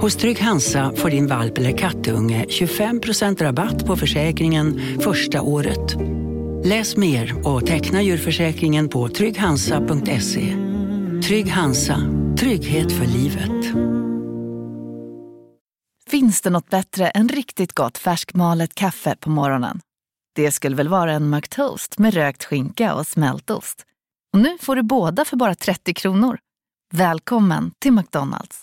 Hos Trygg Hansa får din valp eller kattunge 25% rabatt på försäkringen första året. Läs mer och teckna djurförsäkringen på trygghansa.se. Trygg Hansa, trygghet för livet. Finns det något bättre än riktigt gott färskmalet kaffe på morgonen? Det skulle väl vara en McToast med rökt skinka och smältost. Och nu får du båda för bara 30 kronor. Välkommen till McDonalds.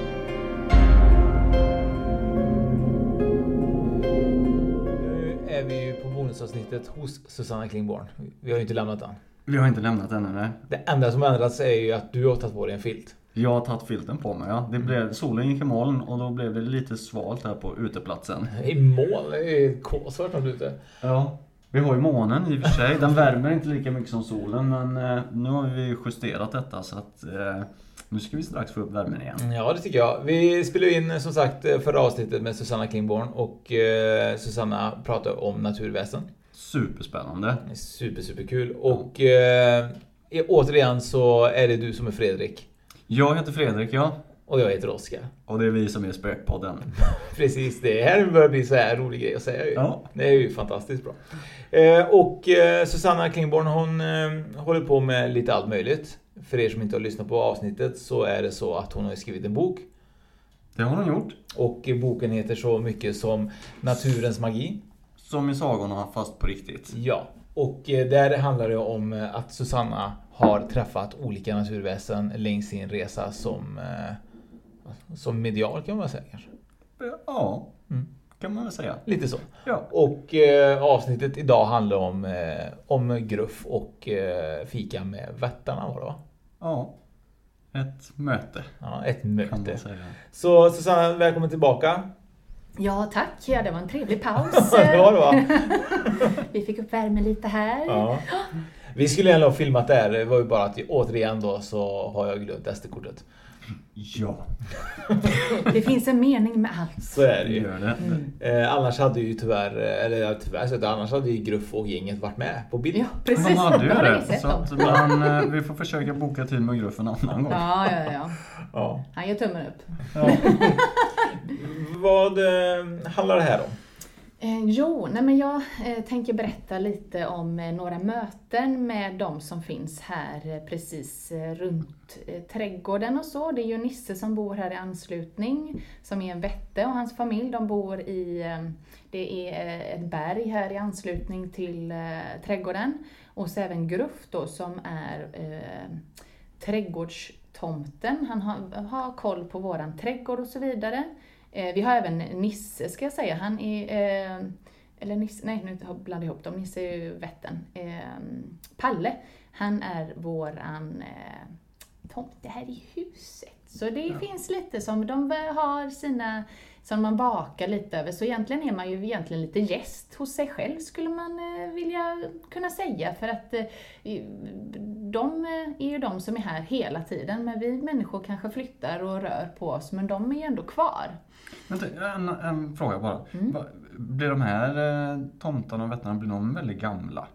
Bonusavsnittet hos Susanna Klingborn. Vi har ju inte lämnat den. Vi har inte lämnat den nej. Det enda som ändrats är ju att du har tagit på dig en filt. Jag har tagit filten på mig ja. Det blev, solen gick i moln och då blev det lite svalt här på uteplatsen. I moln? Det är kolsvart där ute. Ja. Vi har ju månen i och för sig. Den värmer inte lika mycket som solen men eh, nu har vi justerat detta så att eh, nu ska vi strax få upp värmen igen. Ja, det tycker jag. Vi spelade in som sagt förra avsnittet med Susanna Klingborn och eh, Susanna pratade om naturväsen. Superspännande. Super, superkul. Och eh, återigen så är det du som är Fredrik. Jag heter Fredrik, ja. Och jag heter Oskar. Och det är vi som är Spökpodden. Precis, det här börjar bli så här rolig grej att säga ju. Ja. Det är ju fantastiskt bra. Eh, och eh, Susanna Klingborn hon eh, håller på med lite allt möjligt. För er som inte har lyssnat på avsnittet så är det så att hon har skrivit en bok. Det har hon gjort. Och boken heter så mycket som Naturens magi. Som i sagorna fast på riktigt. Ja, och där handlar det om att Susanna har träffat olika naturväsen längs sin resa som, som medial kan man säga kanske. Ja, mm. kan man väl säga. Lite så. Ja. Och eh, avsnittet idag handlar om, eh, om gruff och eh, fika med vättarna var det va? Ja. Ett möte. Ja, ett möte. säga. Så Susanna, välkommen tillbaka. Ja, tack. Ja, det var en trevlig paus. det var det va? Vi fick upp värmen lite här. Ja. Vi skulle gärna ha filmat det här. Det var ju bara att återigen då så har jag glömt SD-kortet. Ja. det finns en mening med allt. Så är det ju. Gör det. Mm. Eh, annars hade ju tyvärr, eller tyvärr så annars hade ju Gruff och gänget varit med på bild. Ja, precis. De hade ju det. Så att man, eh, vi får försöka boka tid med Gruff en annan gång. Ja, ja, ja. Ja. Han gör tummen upp. Ja. Vad eh, handlar det här om? Eh, jo, nej men jag eh, tänker berätta lite om eh, några möten med de som finns här eh, precis eh, runt eh, trädgården och så. Det är ju Nisse som bor här i anslutning, som är en vätte och hans familj. De bor i, eh, det är eh, ett berg här i anslutning till eh, trädgården. Och så även Gruff då som är eh, trädgårdstomten. Han har, har koll på våran trädgård och så vidare. Eh, vi har även Nisse ska jag säga, han är, eh, eller Nisse, nej nu blandar jag ihop dem, Nisse är ju vätten. Eh, Palle, han är våran eh, tomte här i huset. Så det ja. finns lite som, de har sina, som man bakar lite över, så egentligen är man ju egentligen lite gäst hos sig själv skulle man eh, vilja kunna säga, för att eh, de är ju de som är här hela tiden, men vi människor kanske flyttar och rör på oss, men de är ju ändå kvar. En, en fråga bara. Mm. Blir de här eh, tomtarna och vättarna, blir de väldigt gamla?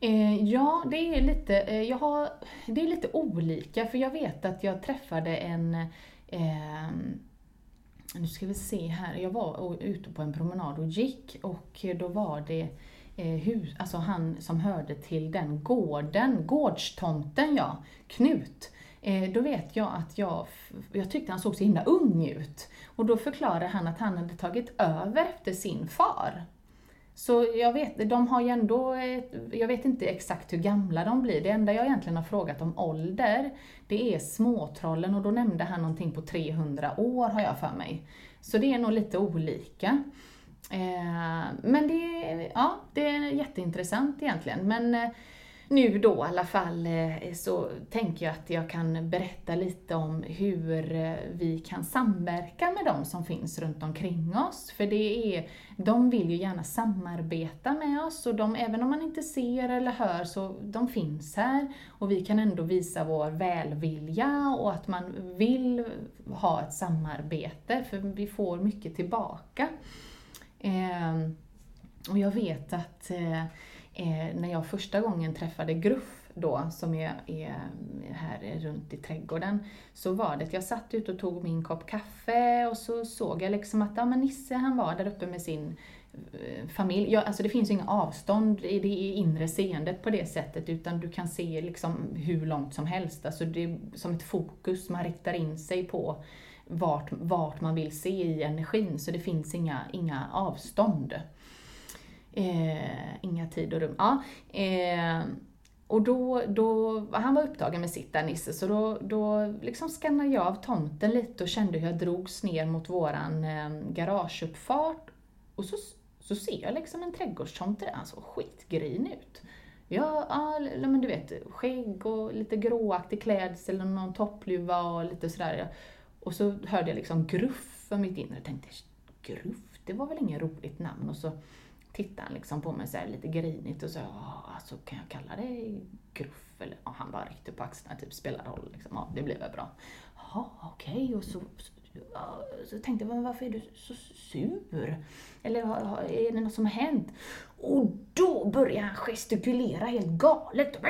Eh, ja, det är, lite, eh, jag har, det är lite olika, för jag vet att jag träffade en eh, nu ska vi se här, jag var ute på en promenad och gick och då var det eh, hus, alltså han som hörde till den gården, gårdstomten ja, Knut. Eh, då vet jag att jag, jag tyckte han såg så himla ung ut. Och då förklarade han att han hade tagit över efter sin far. Så jag vet, de har ju ändå, jag vet inte exakt hur gamla de blir. Det enda jag egentligen har frågat om ålder, det är småtrollen och då nämnde han någonting på 300 år har jag för mig. Så det är nog lite olika. Eh, men det, ja, det är jätteintressant egentligen. Men eh, nu då i alla fall eh, så tänker jag att jag kan berätta lite om hur eh, vi kan samverka med de som finns runt omkring oss. För det är, de vill ju gärna samarbeta med oss och de, även om man inte ser eller hör så de finns här och vi kan ändå visa vår välvilja och att man vill ha ett samarbete för vi får mycket tillbaka. Eh, och jag vet att eh, eh, när jag första gången träffade Gruff då, som är, är här runt i trädgården, så var det att jag satt ute och tog min kopp kaffe och så såg jag liksom att ja, men Nisse han var där uppe med sin eh, familj. Ja, alltså det finns ju inga avstånd i det inre seendet på det sättet utan du kan se liksom hur långt som helst. Alltså det är som ett fokus, man riktar in sig på vart, vart man vill se i energin så det finns inga, inga avstånd. Eh, inga tid och rum. Ja, eh, och då, då, han var upptagen med sitt där Nisse, så då, då liksom skannade jag av tomten lite och kände hur jag drogs ner mot våran eh, garageuppfart. Och så, så ser jag liksom en trädgårdstomte där, han såg skitgrin ut. Ja, ja, men du vet, skägg och lite gråaktig klädsel och någon toppluva och lite sådär. Och så hörde jag liksom gruff för mitt inre och tänkte, gruff, det var väl inget roligt namn. Och så tittade han liksom på mig så lite grinigt och sa, ah, alltså kan jag kalla det gruff? Eller, Och han bara ryckte på axlarna, typ spelar roll liksom. Ja, det blev väl bra. Jaha, okej. Okay. Och så, så, så tänkte jag, men varför är du så sur? Eller är det något som har hänt? Och då började han gestikulera helt galet.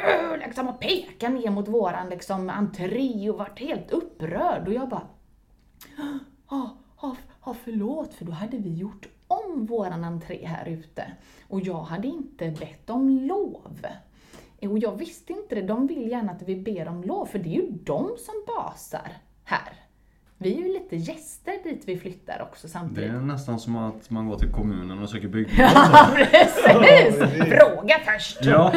Liksom, och peka ner mot våran liksom, entré och vart helt upprörd. Och jag bara, ja, ja, ja förlåt, för då hade vi gjort om våran entré här ute. Och jag hade inte bett om lov. Och jag visste inte det, de vill gärna att vi ber om lov, för det är ju de som basar här. Vi är ju lite gäster dit vi flyttar också samtidigt. Det är nästan som att man går till kommunen och söker bygglov. Ja, precis! Fråga först! Ja.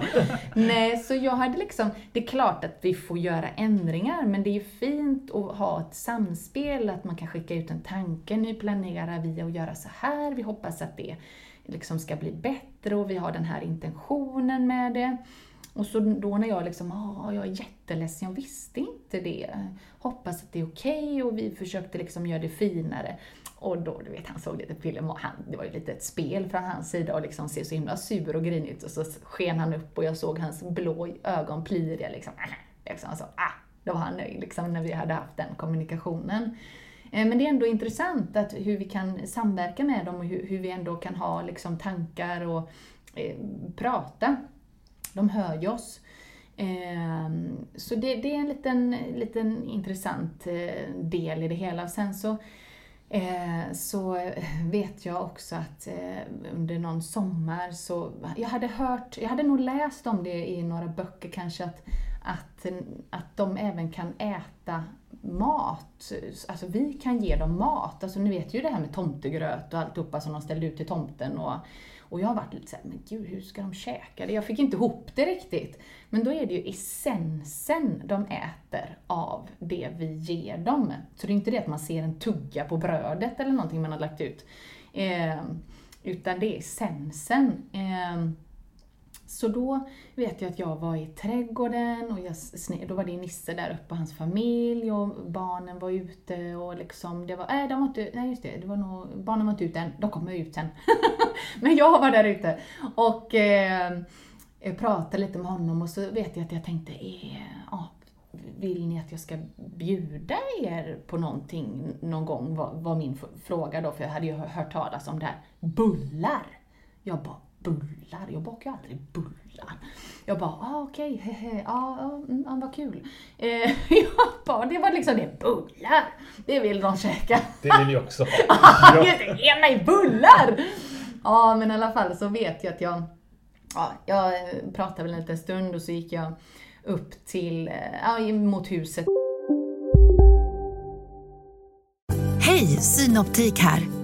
Nej, så jag hade liksom, det är klart att vi får göra ändringar, men det är ju fint att ha ett samspel, att man kan skicka ut en tanke, nu planerar vi att göra så här, vi hoppas att det liksom ska bli bättre och vi har den här intentionen med det. Och så då när jag liksom, ah, jag är jätteledsen, jag visste inte det. Hoppas att det är okej okay, och vi försökte liksom göra det finare. Och då, du vet, han såg lite film och han, det var ju lite ett spel från hans sida och liksom se så himla sur och grinig ut, och så sken han upp och jag såg hans blå ögon pliriga liksom. liksom så, ah, då var han nöjd liksom när vi hade haft den kommunikationen. Eh, men det är ändå intressant att hur vi kan samverka med dem och hur, hur vi ändå kan ha liksom tankar och eh, prata de hör ju oss. Ehm, så det, det, är en liten, liten intressant eh, del i det hela. Sen så, eh, så vet jag också att eh, under någon sommar så, jag hade hört, jag hade nog läst om det i några böcker kanske, att, att, att de även kan äta mat. Alltså vi kan ge dem mat. Alltså ni vet ju det här med tomtegröt och alltihopa som de ställde ut till tomten och och jag har varit lite såhär, men gud hur ska de käka det? Jag fick inte ihop det riktigt. Men då är det ju essensen de äter av det vi ger dem. Så det är inte det att man ser en tugga på brödet eller någonting man har lagt ut. Eh, utan det är essensen. Eh, så då vet jag att jag var i trädgården och jag, då var det Nisse där uppe och hans familj och barnen var ute och liksom, det var, nej de var inte, nej just det, det var nog, barnen var inte ute än, de kommer ut sen. Men jag var där ute och eh, pratade lite med honom och så vet jag att jag tänkte, eh, ja, vill ni att jag ska bjuda er på någonting någon gång? Var, var min fråga då, för jag hade ju hört talas om det här. Bullar! Jag bara, bullar. Jag bakar ju aldrig bullar. Jag bara, ah, okej, okay, hehe, ah, ah, mm, vad kul. Eh, jag bara, det var liksom det, bullar. Det vill de käka. Det vill jag också ha. ja. Ge mig bullar! Ja, men i alla fall så vet jag att jag, ja, jag pratade väl en liten stund och så gick jag upp till, eh, ja, mot huset. Hej, Synoptik här.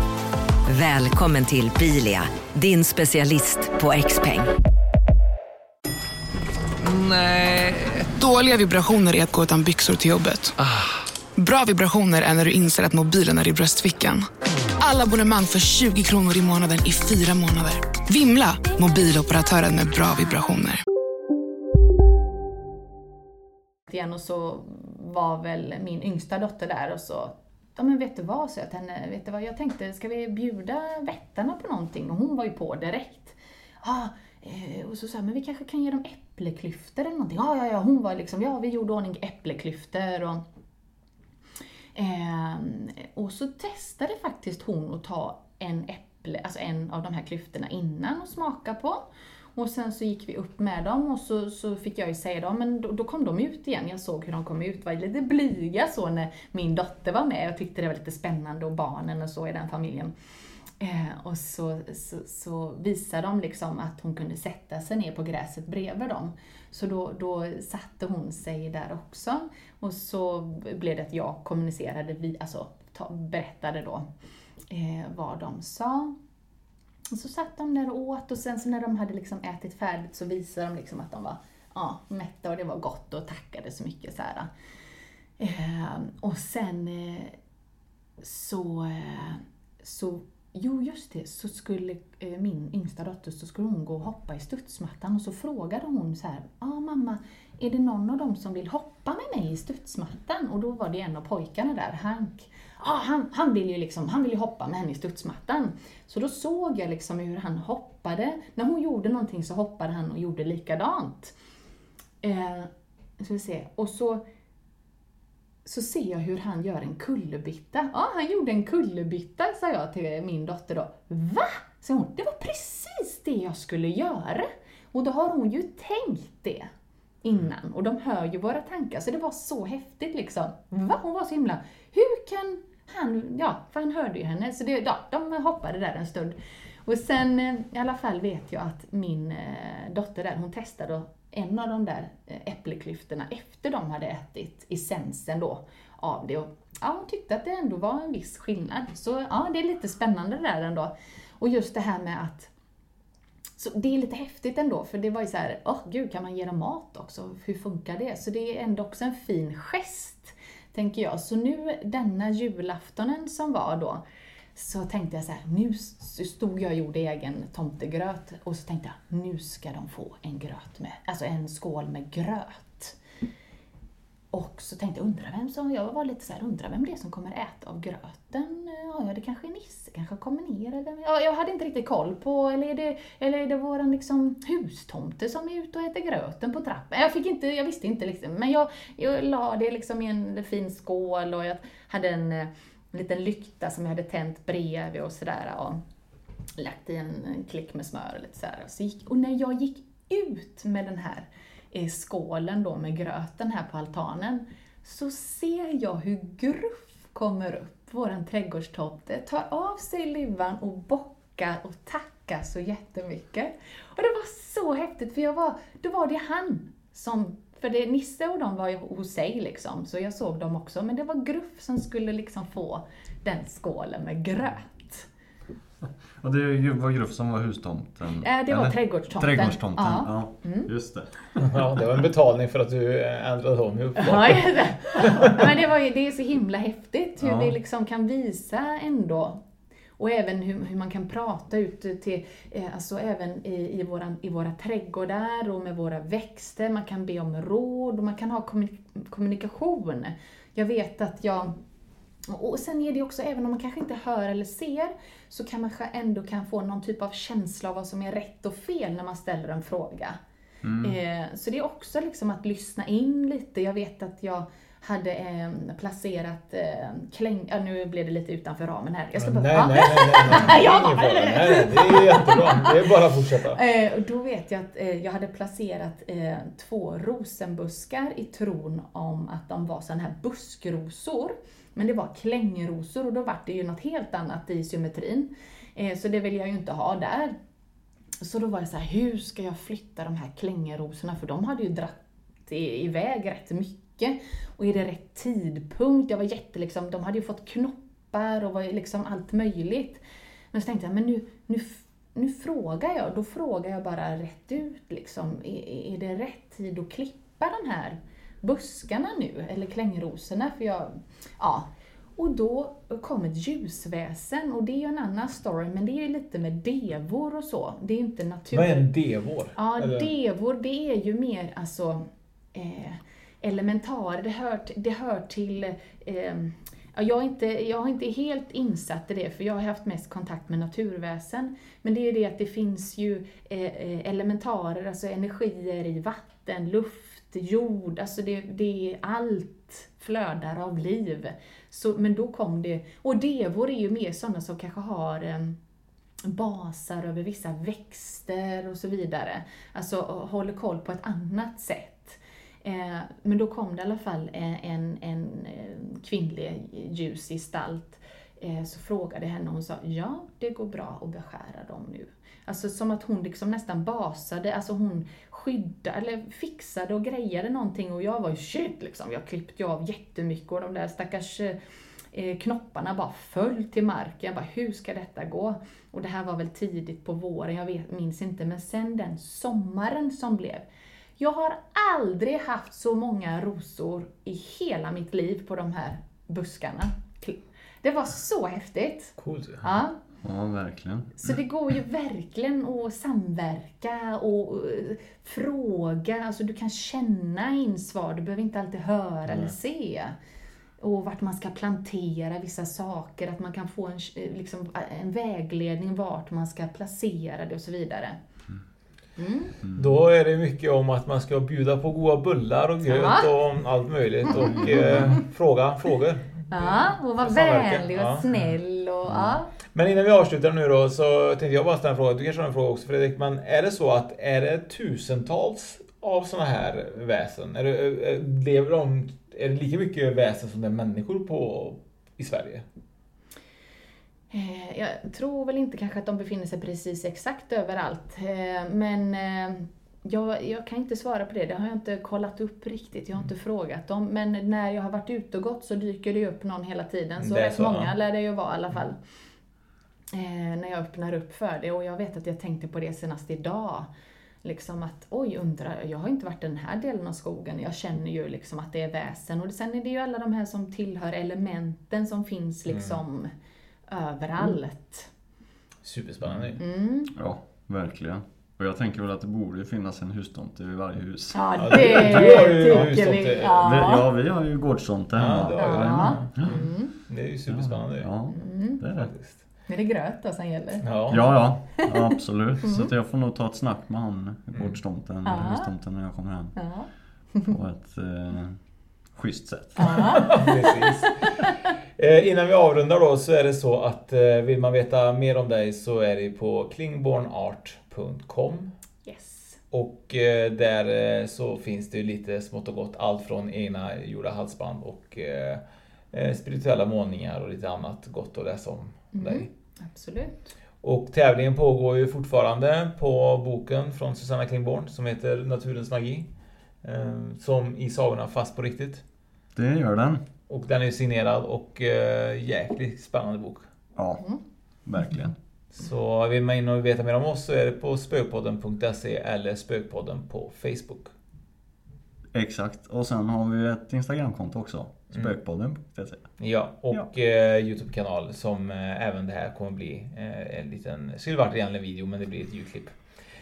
Välkommen till Bilia, din specialist på XPeng. Nej. Dåliga vibrationer är att gå utan byxor till jobbet. Bra vibrationer är när du inser att mobilen är i bröstfickan. Alla abonnemang för 20 kronor i månaden i fyra månader. Vimla! Mobiloperatören med bra vibrationer. igen och så var väl min yngsta dotter där och så Ja men vet du vad, sa jag till henne, vet du vad, jag tänkte, ska vi bjuda vättarna på någonting? Och hon var ju på direkt. Ah, och så sa jag, men vi kanske kan ge dem äppleklyftor eller någonting. Ja, ja, ja, hon var liksom, ja vi gjorde ordning äppleklyftor och eh, och så testade faktiskt hon att ta en äpple, alltså en av de här klyftorna innan och smaka på. Och sen så gick vi upp med dem och så, så fick jag ju säga dem, men då, då, kom de ut igen. Jag såg hur de kom ut, var lite blyga så när min dotter var med. Jag tyckte det var lite spännande och barnen och så i den familjen. Eh, och så, så, så visade de liksom att hon kunde sätta sig ner på gräset bredvid dem. Så då, då satte hon sig där också. Och så blev det att jag kommunicerade, vi, alltså ta, berättade då eh, vad de sa. Och så satt de där och åt och sen så när de hade liksom ätit färdigt så visade de liksom att de var ja, mätta och det var gott och tackade så mycket. Så, här. Eh, och sen eh, så, eh, så, jo just det, så skulle eh, min yngsta dotter, så skulle hon gå och hoppa i studsmattan och så frågade hon så här, ja ah, mamma, är det någon av dem som vill hoppa med mig i studsmattan? Och då var det en av pojkarna där, Hank, ah, han, han, vill ju liksom, han vill ju hoppa med henne i studsmattan. Så då såg jag liksom hur han hoppade. När hon gjorde någonting så hoppade han och gjorde likadant. Eh, ska vi se. Och så, så ser jag hur han gör en kullerbytta. Ja, ah, han gjorde en kullerbytta, sa jag till min dotter då. Va? sa hon, det var precis det jag skulle göra. Och då har hon ju tänkt det innan och de hör ju våra tankar, så det var så häftigt liksom. Va? Hon var så himla... Hur kan han, ja, för han hörde ju henne, så det, ja, de hoppade där en stund. Och sen eh, i alla fall vet jag att min eh, dotter där, hon testade en av de där eh, äppelklyftorna efter de hade ätit essensen då av det. Och, ja, hon tyckte att det ändå var en viss skillnad. Så ja, det är lite spännande där ändå. Och just det här med att så det är lite häftigt ändå, för det var ju så här, åh oh, gud, kan man ge dem mat också? Hur funkar det? Så det är ändå också en fin gest tänker jag. Så nu denna julaftonen som var då, så tänkte jag så här, nu stod jag och gjorde egen tomtegröt och så tänkte jag, nu ska de få en gröt med, alltså en skål med gröt. Och så tänkte jag, undrar vem som, jag var lite så här, undra vem det är som kommer äta av gröten? Ja, det kanske är Nisse, kanske kommer ner eller, ja, jag hade inte riktigt koll på, eller är det, eller är det våran liksom hustomte som är ute och äter gröten på trappan? Jag fick inte, jag visste inte liksom, men jag, jag la det liksom i en fin skål och jag hade en, en liten lykta som jag hade tänt bredvid och sådär och lagt i en, en klick med smör och lite sådär. Så gick, och när jag gick ut med den här i skålen då med gröten här på altanen, så ser jag hur Gruff kommer upp, våran trädgårdstomte, tar av sig luvan och bockar och tackar så jättemycket. Och det var så häftigt, för jag var, då var det han som för det, Nisse och de var ju hos sig liksom, så jag såg dem också. Men det var Gruff som skulle liksom få den skålen med gröt. Och det var Gruff som var hustomten? Äh, det var eller? trädgårdstomten. Trädgårdstomten, ja. ja mm. Just det. Ja, det var en betalning för att du ändrade om i uppfarten. Ja, Men det, var ju, det är så himla häftigt hur ja. vi liksom kan visa ändå och även hur, hur, man kan prata ut till, eh, alltså även i, i, våran, i våra trädgårdar och med våra växter. Man kan be om råd och man kan ha kommunikation. Jag vet att jag och sen är det också, även om man kanske inte hör eller ser, så kan man ändå kan få någon typ av känsla av vad som är rätt och fel när man ställer en fråga. Mm. Eh, så det är också liksom att lyssna in lite. Jag vet att jag hade eh, placerat eh, kläng... Ja, nu blev det lite utanför ramen här. Jag ska nej, bara, nej, nej, nej, nej. Ja, Ingen fara. nej. Nej, nej, det är jättebra. Det är bara att fortsätta. Eh, och då vet jag att eh, jag hade placerat eh, två rosenbuskar i tron om att de var sådana här buskrosor. Men det var klängrosor och då var det ju något helt annat i symmetrin. Eh, så det vill jag ju inte ha där. Så då var det så här, hur ska jag flytta de här klängrosorna? För de hade ju dratt iväg rätt mycket. Och är det rätt tidpunkt? Jag var jätte liksom, de hade ju fått knoppar och var liksom allt möjligt. Men så tänkte jag, men nu, nu, nu frågar jag, då frågar jag bara rätt ut liksom. Är, är det rätt tid att klippa de här buskarna nu? Eller klängrosorna? För jag, ja. Och då kom ett ljusväsen och det är ju en annan story, men det är ju lite med devor och så. Det är ju inte natur... Vad är en devor? Ja, Eller- devor, det är ju mer alltså eh, elementarer. Det hör, det hör till... Eh, ja, jag, är inte, jag är inte helt insatt i det, för jag har haft mest kontakt med naturväsen. Men det är det att det finns ju eh, eh, elementarer, alltså energier i vatten, luft, jord, alltså det, det är allt flödar av liv. Så, men då kom det, och devor är ju mer sådana som kanske har en, basar över vissa växter och så vidare. Alltså håller koll på ett annat sätt. Eh, men då kom det i alla fall eh, en, en, en kvinnlig ljusgestalt. Eh, så frågade henne och hon sa ja, det går bra att beskära dem nu. Alltså som att hon liksom nästan basade, alltså hon skyddade eller fixade och grejade någonting och jag var ju shit liksom. Jag klippte av jättemycket och de där stackars eh, knopparna bara föll till marken. Jag bara, hur ska detta gå? Och det här var väl tidigt på våren, jag vet, minns inte. Men sen den sommaren som blev. Jag har aldrig haft så många rosor i hela mitt liv på de här buskarna. Det var så häftigt. Coolt. Ja. Ja, verkligen. Så det går ju verkligen att samverka och eh, fråga, alltså du kan känna in svar, du behöver inte alltid höra eller se. Och vart man ska plantera vissa saker, att man kan få en, eh, liksom, en vägledning vart man ska placera det och så vidare. Mm. Då är det mycket om att man ska bjuda på goda bullar och gröt Ja. och allt möjligt och eh, fråga frågor. Ja, och vara vänlig och Ja. snäll och ja. Men innan vi avslutar nu då så tänkte jag bara ställa en fråga. Du kanske har en fråga också Fredrik. Men är det så att är det tusentals av sådana här väsen? Är det, lever de, är det lika mycket väsen som det är människor på i Sverige? Eh, Jag tror väl inte kanske att de befinner sig precis exakt överallt. Eh, Men eh, jag, jag kan inte svara på det. Det har jag inte kollat upp riktigt. Jag har inte frågat dem. Men när jag har varit ute och gått så dyker det upp någon hela tiden. Så rätt många lär det ju vara i alla fall. Eh, När jag öppnar upp för det. Och jag vet att jag tänkte på det senast idag. Liksom att, oj undrar, jag har inte varit i den här delen av skogen. Jag känner ju liksom att det är väsen. Och sen är det ju alla de här som tillhör elementen som finns liksom överallt. Superspännande. Mm. Ja, verkligen. Och jag tänker väl att det borde finnas en hustomte vid varje hus. Ja, det du- du har ju tycker vi. Ja. ja, vi har ju gårdstomte hemma. Ja, det har. Ja. Mm. Det är ju superspännande. Ja, Mm. det är det. Är det gröt då som gäller? Ja. Ja, ja, absolut. Så att jag får nog ta ett snack med han, gårdstomten, Mm. Eller hustomten när jag kommer hem. Ja. På ett eh, schysst sätt. Precis. Eh, innan vi avrundar då så är det så att eh, vill man veta mer om dig så är det på klingbornart.com Yes. och eh, där eh, så finns det ju lite smått och gott allt från egna gjorda halsband och eh, spirituella målningar och lite annat gott att läsa om Mm. dig. Absolut. Och tävlingen pågår ju fortfarande på boken från Susanna Klingborn som heter Naturens magi. Eh, som i sagorna fast på riktigt. Det gör den. Och den är ju signerad och eh, jäkligt spännande bok. Ja, verkligen. Så vill man in och veta mer om oss så är det på spökpodden.se eller spökpodden på Facebook. Exakt. Och sen har vi ett Instagramkonto också. Spökpodden.se. Ja, och Eh, Youtube-kanal som eh, även det här kommer bli eh, en liten... Skulle varit redan en video men det blir ett ljudklipp.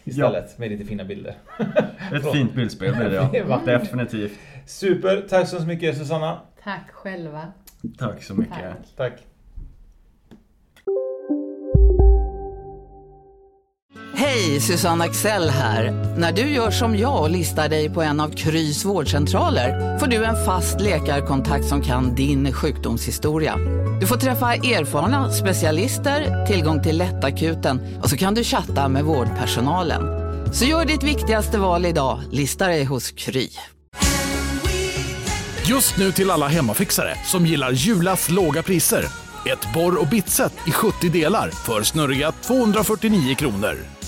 Istället med lite fina bilder. Ett fint bildspel blir det ja. Definitivt. Super, tack så mycket Susanna. Tack själva. Tack så mycket. Tack. Hej, Susanne Axel här. När du gör som jag och listar dig på en av Krys vårdcentraler får du en fast läkarkontakt som kan din sjukdomshistoria. Du får träffa erfarna specialister, tillgång till lättakuten och så kan du chatta med vårdpersonalen. Så gör ditt viktigaste val idag, lista dig hos Kry. Just nu till alla hemmafixare som gillar Julas låga priser. Ett borr och bitset i 70 delar för snurriga 249 kronor.